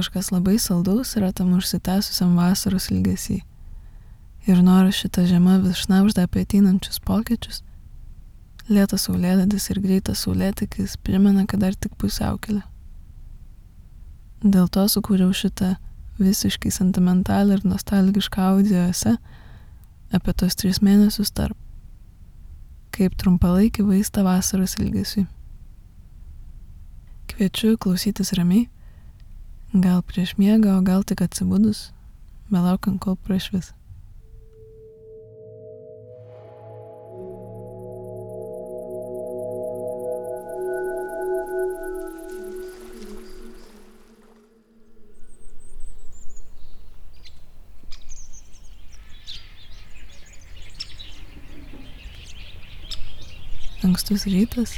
kažkas labai saldaus yra tam užsitęsusiam vasaros ilgesį. Ir nors šita žiema vis šnapžda apie ateinančius pokyčius, lėtas saulėlydis ir greitas saulėtikis primena, kad dar tik pusiaukelė. Dėl to sukūriau šitą visiškai sentimentalų ir nostalgišką audio esę apie tos tris mėnesius tarp. Kaip trumpalaikį vaistą vasaros ilgesiui. Kviečiu klausytis ramiai, gal prieš miegą, o gal tik atsibudus, belaukiant kol prašvis. Ankstus rytas,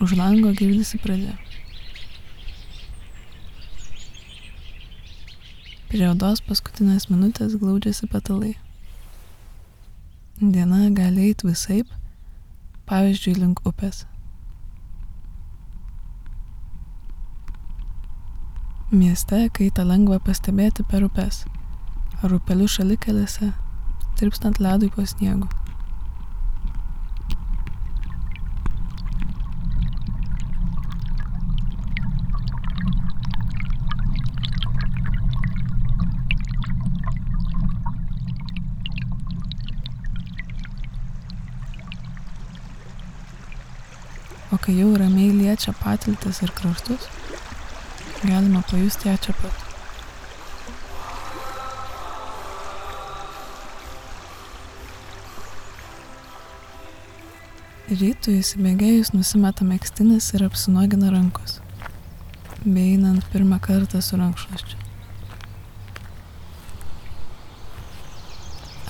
už lango girdisi pradžia. Prie odos paskutinės minutės glaudžiasi patalai. Diena gali eiti visaip, pavyzdžiui, link upės. Mieste kaitą lengva pastebėti per upes ar upelių šalikelėse, tirpstant ledui po sniegu. O kai jau ramiai liečia patiltis ir kraštus, galima pajusti ją čia pat. Rytų įsibėgėjus nusimeta mėgstinis ir apsinuogina rankos, bei einant pirmą kartą su rankšluoščiu.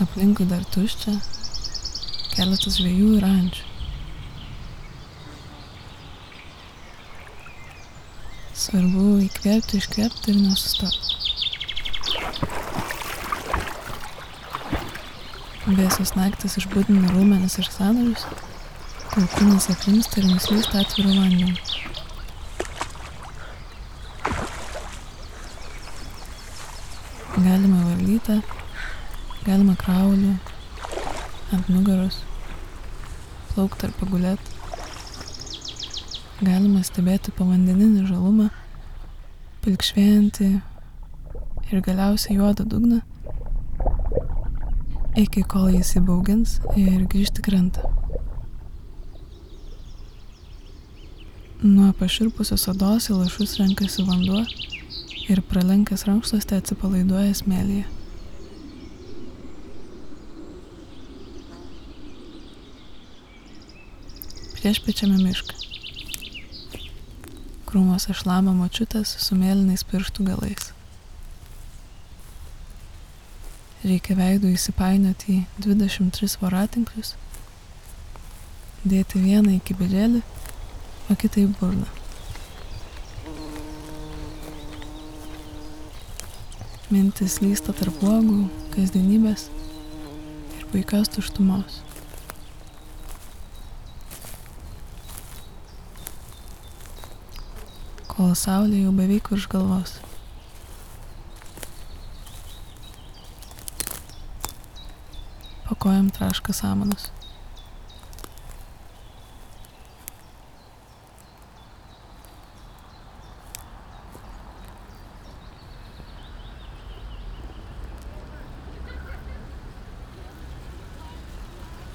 Aplinkui dar tuščia, keletas žvėjų ir ančių. Svarbu įkvėpti, iškvėpti ir nesustoti. Vėsios naktis išbūdina rūmenis ir sąnarius, kol kūnas aprimsta ir nuslysta atviru vandeniu. Galima valytą, galima kraulių, ant nugaros, plaukti ar pagulėti. Galima stebėti povandeninį žalumą, pilkšvėjantį ir galiausiai juodą dugną, iki kol jis įbaugins ir grįžti krantą. Nuo paširpusios odos į lašus renkasi vanduo ir pralenkęs rankšluostę atsipalaiduoja smėlyje. Prieš pečiame mišką krūmuose šlama močiutės su mėlynais pirštų galais. Reikia veidų įsipainioti į 23 voratinklius, dėti vieną į kibirėlį, o kitą į burną. Mintis lysta tarp uogų, kasdienybės ir puikios tuštumos. Kol saulė jau beveik virš galvos. Pakojam traška samanas.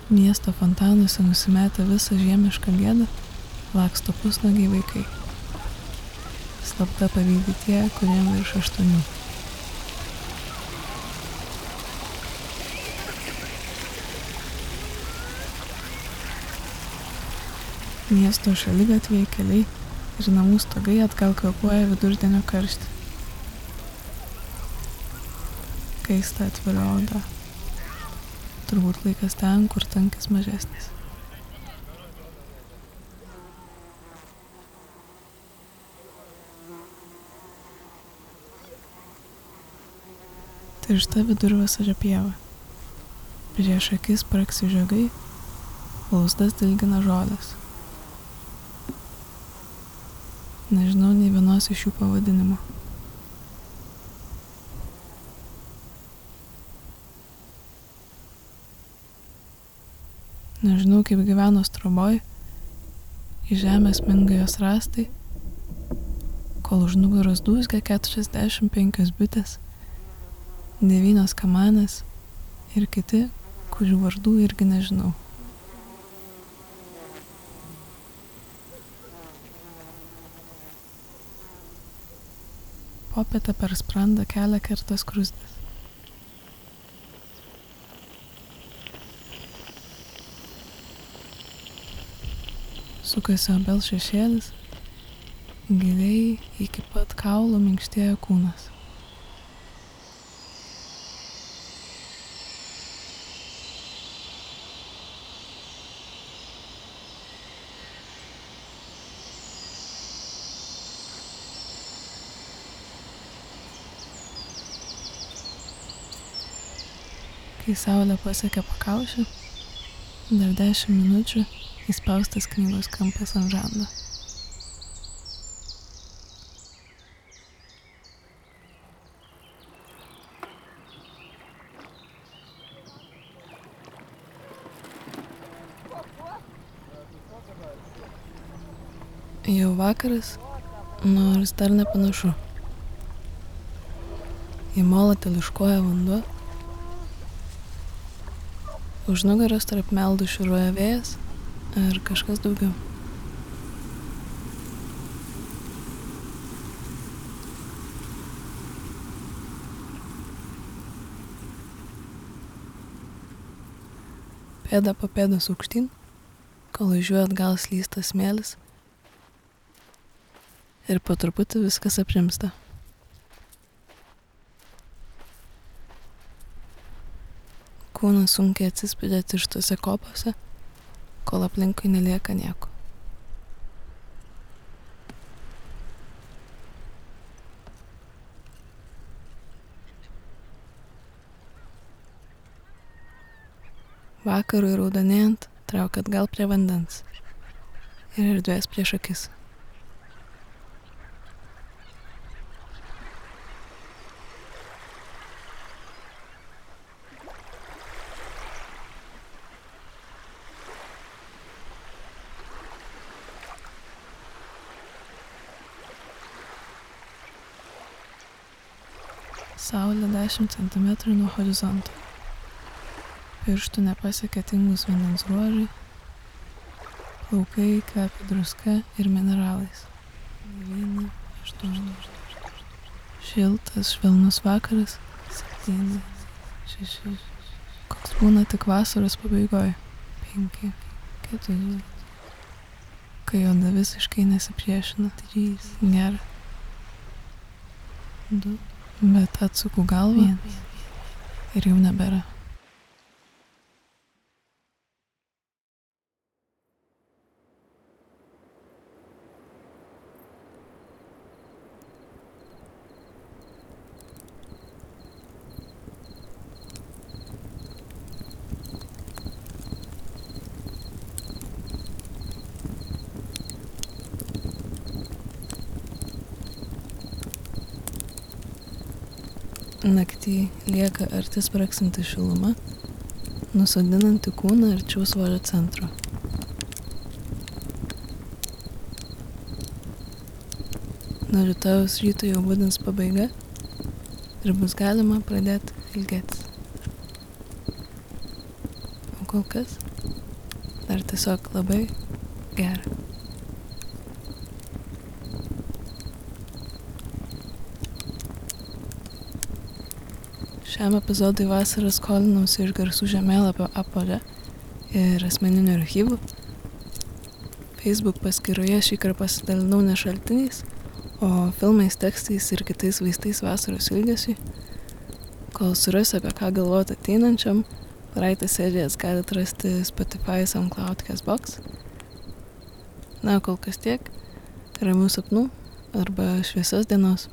Miesto fontanuose nusimetę visą žiemišką gėdą, laksto pusnagiai vaikai slapta pavydi tie, kuriem virš aštuonių. Miesto šalygatviai, keliai ir namų stogai atgal kvapuoja vidurdienio karštį. Kaista atvira oda. Turbūt laikas ten, kur tankis mažesnis. Tiršta vidurvasario pieva. Prieš akis praksi žagai, lausdas dilgina žodės. Nežinau nei vienos iš jų pavadinimo. Nežinau, kaip gyveno stroboj, į žemę sminga jos rastai, kol už nugaros dūzgia 45 bitės 9 kamanės ir kiti, kurių vardų irgi nežinau. Popietę per sprandą kelią kerta skrusdės. Sukasi obels šešėlis, giliai iki pat kaulo minkštėja kūnas. Kai saulė pasiekia pakaušį, dar dešimt minučių įspaustas knygos kampas ant žando. Jau vakaras, nors dar nepanašu. Į molą teliškoja vanduo, už nugaros tarp meldų šiuruoja vėjas ar kažkas daugiau. Pėda po pėdos aukštyn, kol važiuoju atgal slysta smėlis ir po truputį viskas aprimsta. Kūnas sunkiai atsispydė tirštose kopose, kol aplinkui nelieka nieko. Vakarui raudonėjant, trauk atgal prie vandens ir erdvės prieš akis. Saulė 10 cm nuo horizonto. Pirštų nepasiekia tingus vandens ruožai, plaukai kvepia druska ir mineralais. 9, 8, šiltas, švelnus vakaras, 7, 6, koks būna tik vasaros pabaigoje, 5, 4, kai oda visiškai nesipriešina, 3, gera, 2, bet atsuku galvą ir jau nebėra. Naktį lieka arti spraksinti šiluma, nusodinanti kūną arčiau svorio centro. Nuo rytojus ryto jau būdins pabaiga ir bus galima pradėti ilgėtis. O kol kas dar tiesiog labai gera. Šiam epizodui vasarą skolinausi iš garsų žemėlapio apolė ir asmeninių archyvų. Facebook paskyroje šį kartą pasidalinau ne šaltiniais, o filmais, tekstais ir kitais vaistais vasaros ilgesiui. Kol surasiu apie ką galvoti ateinančiam, praeitas serijas galite rasti Spotify, SoundCloud, Castbox. Na, kol kas tiek. Ramių sapnų arba šviesios dienos.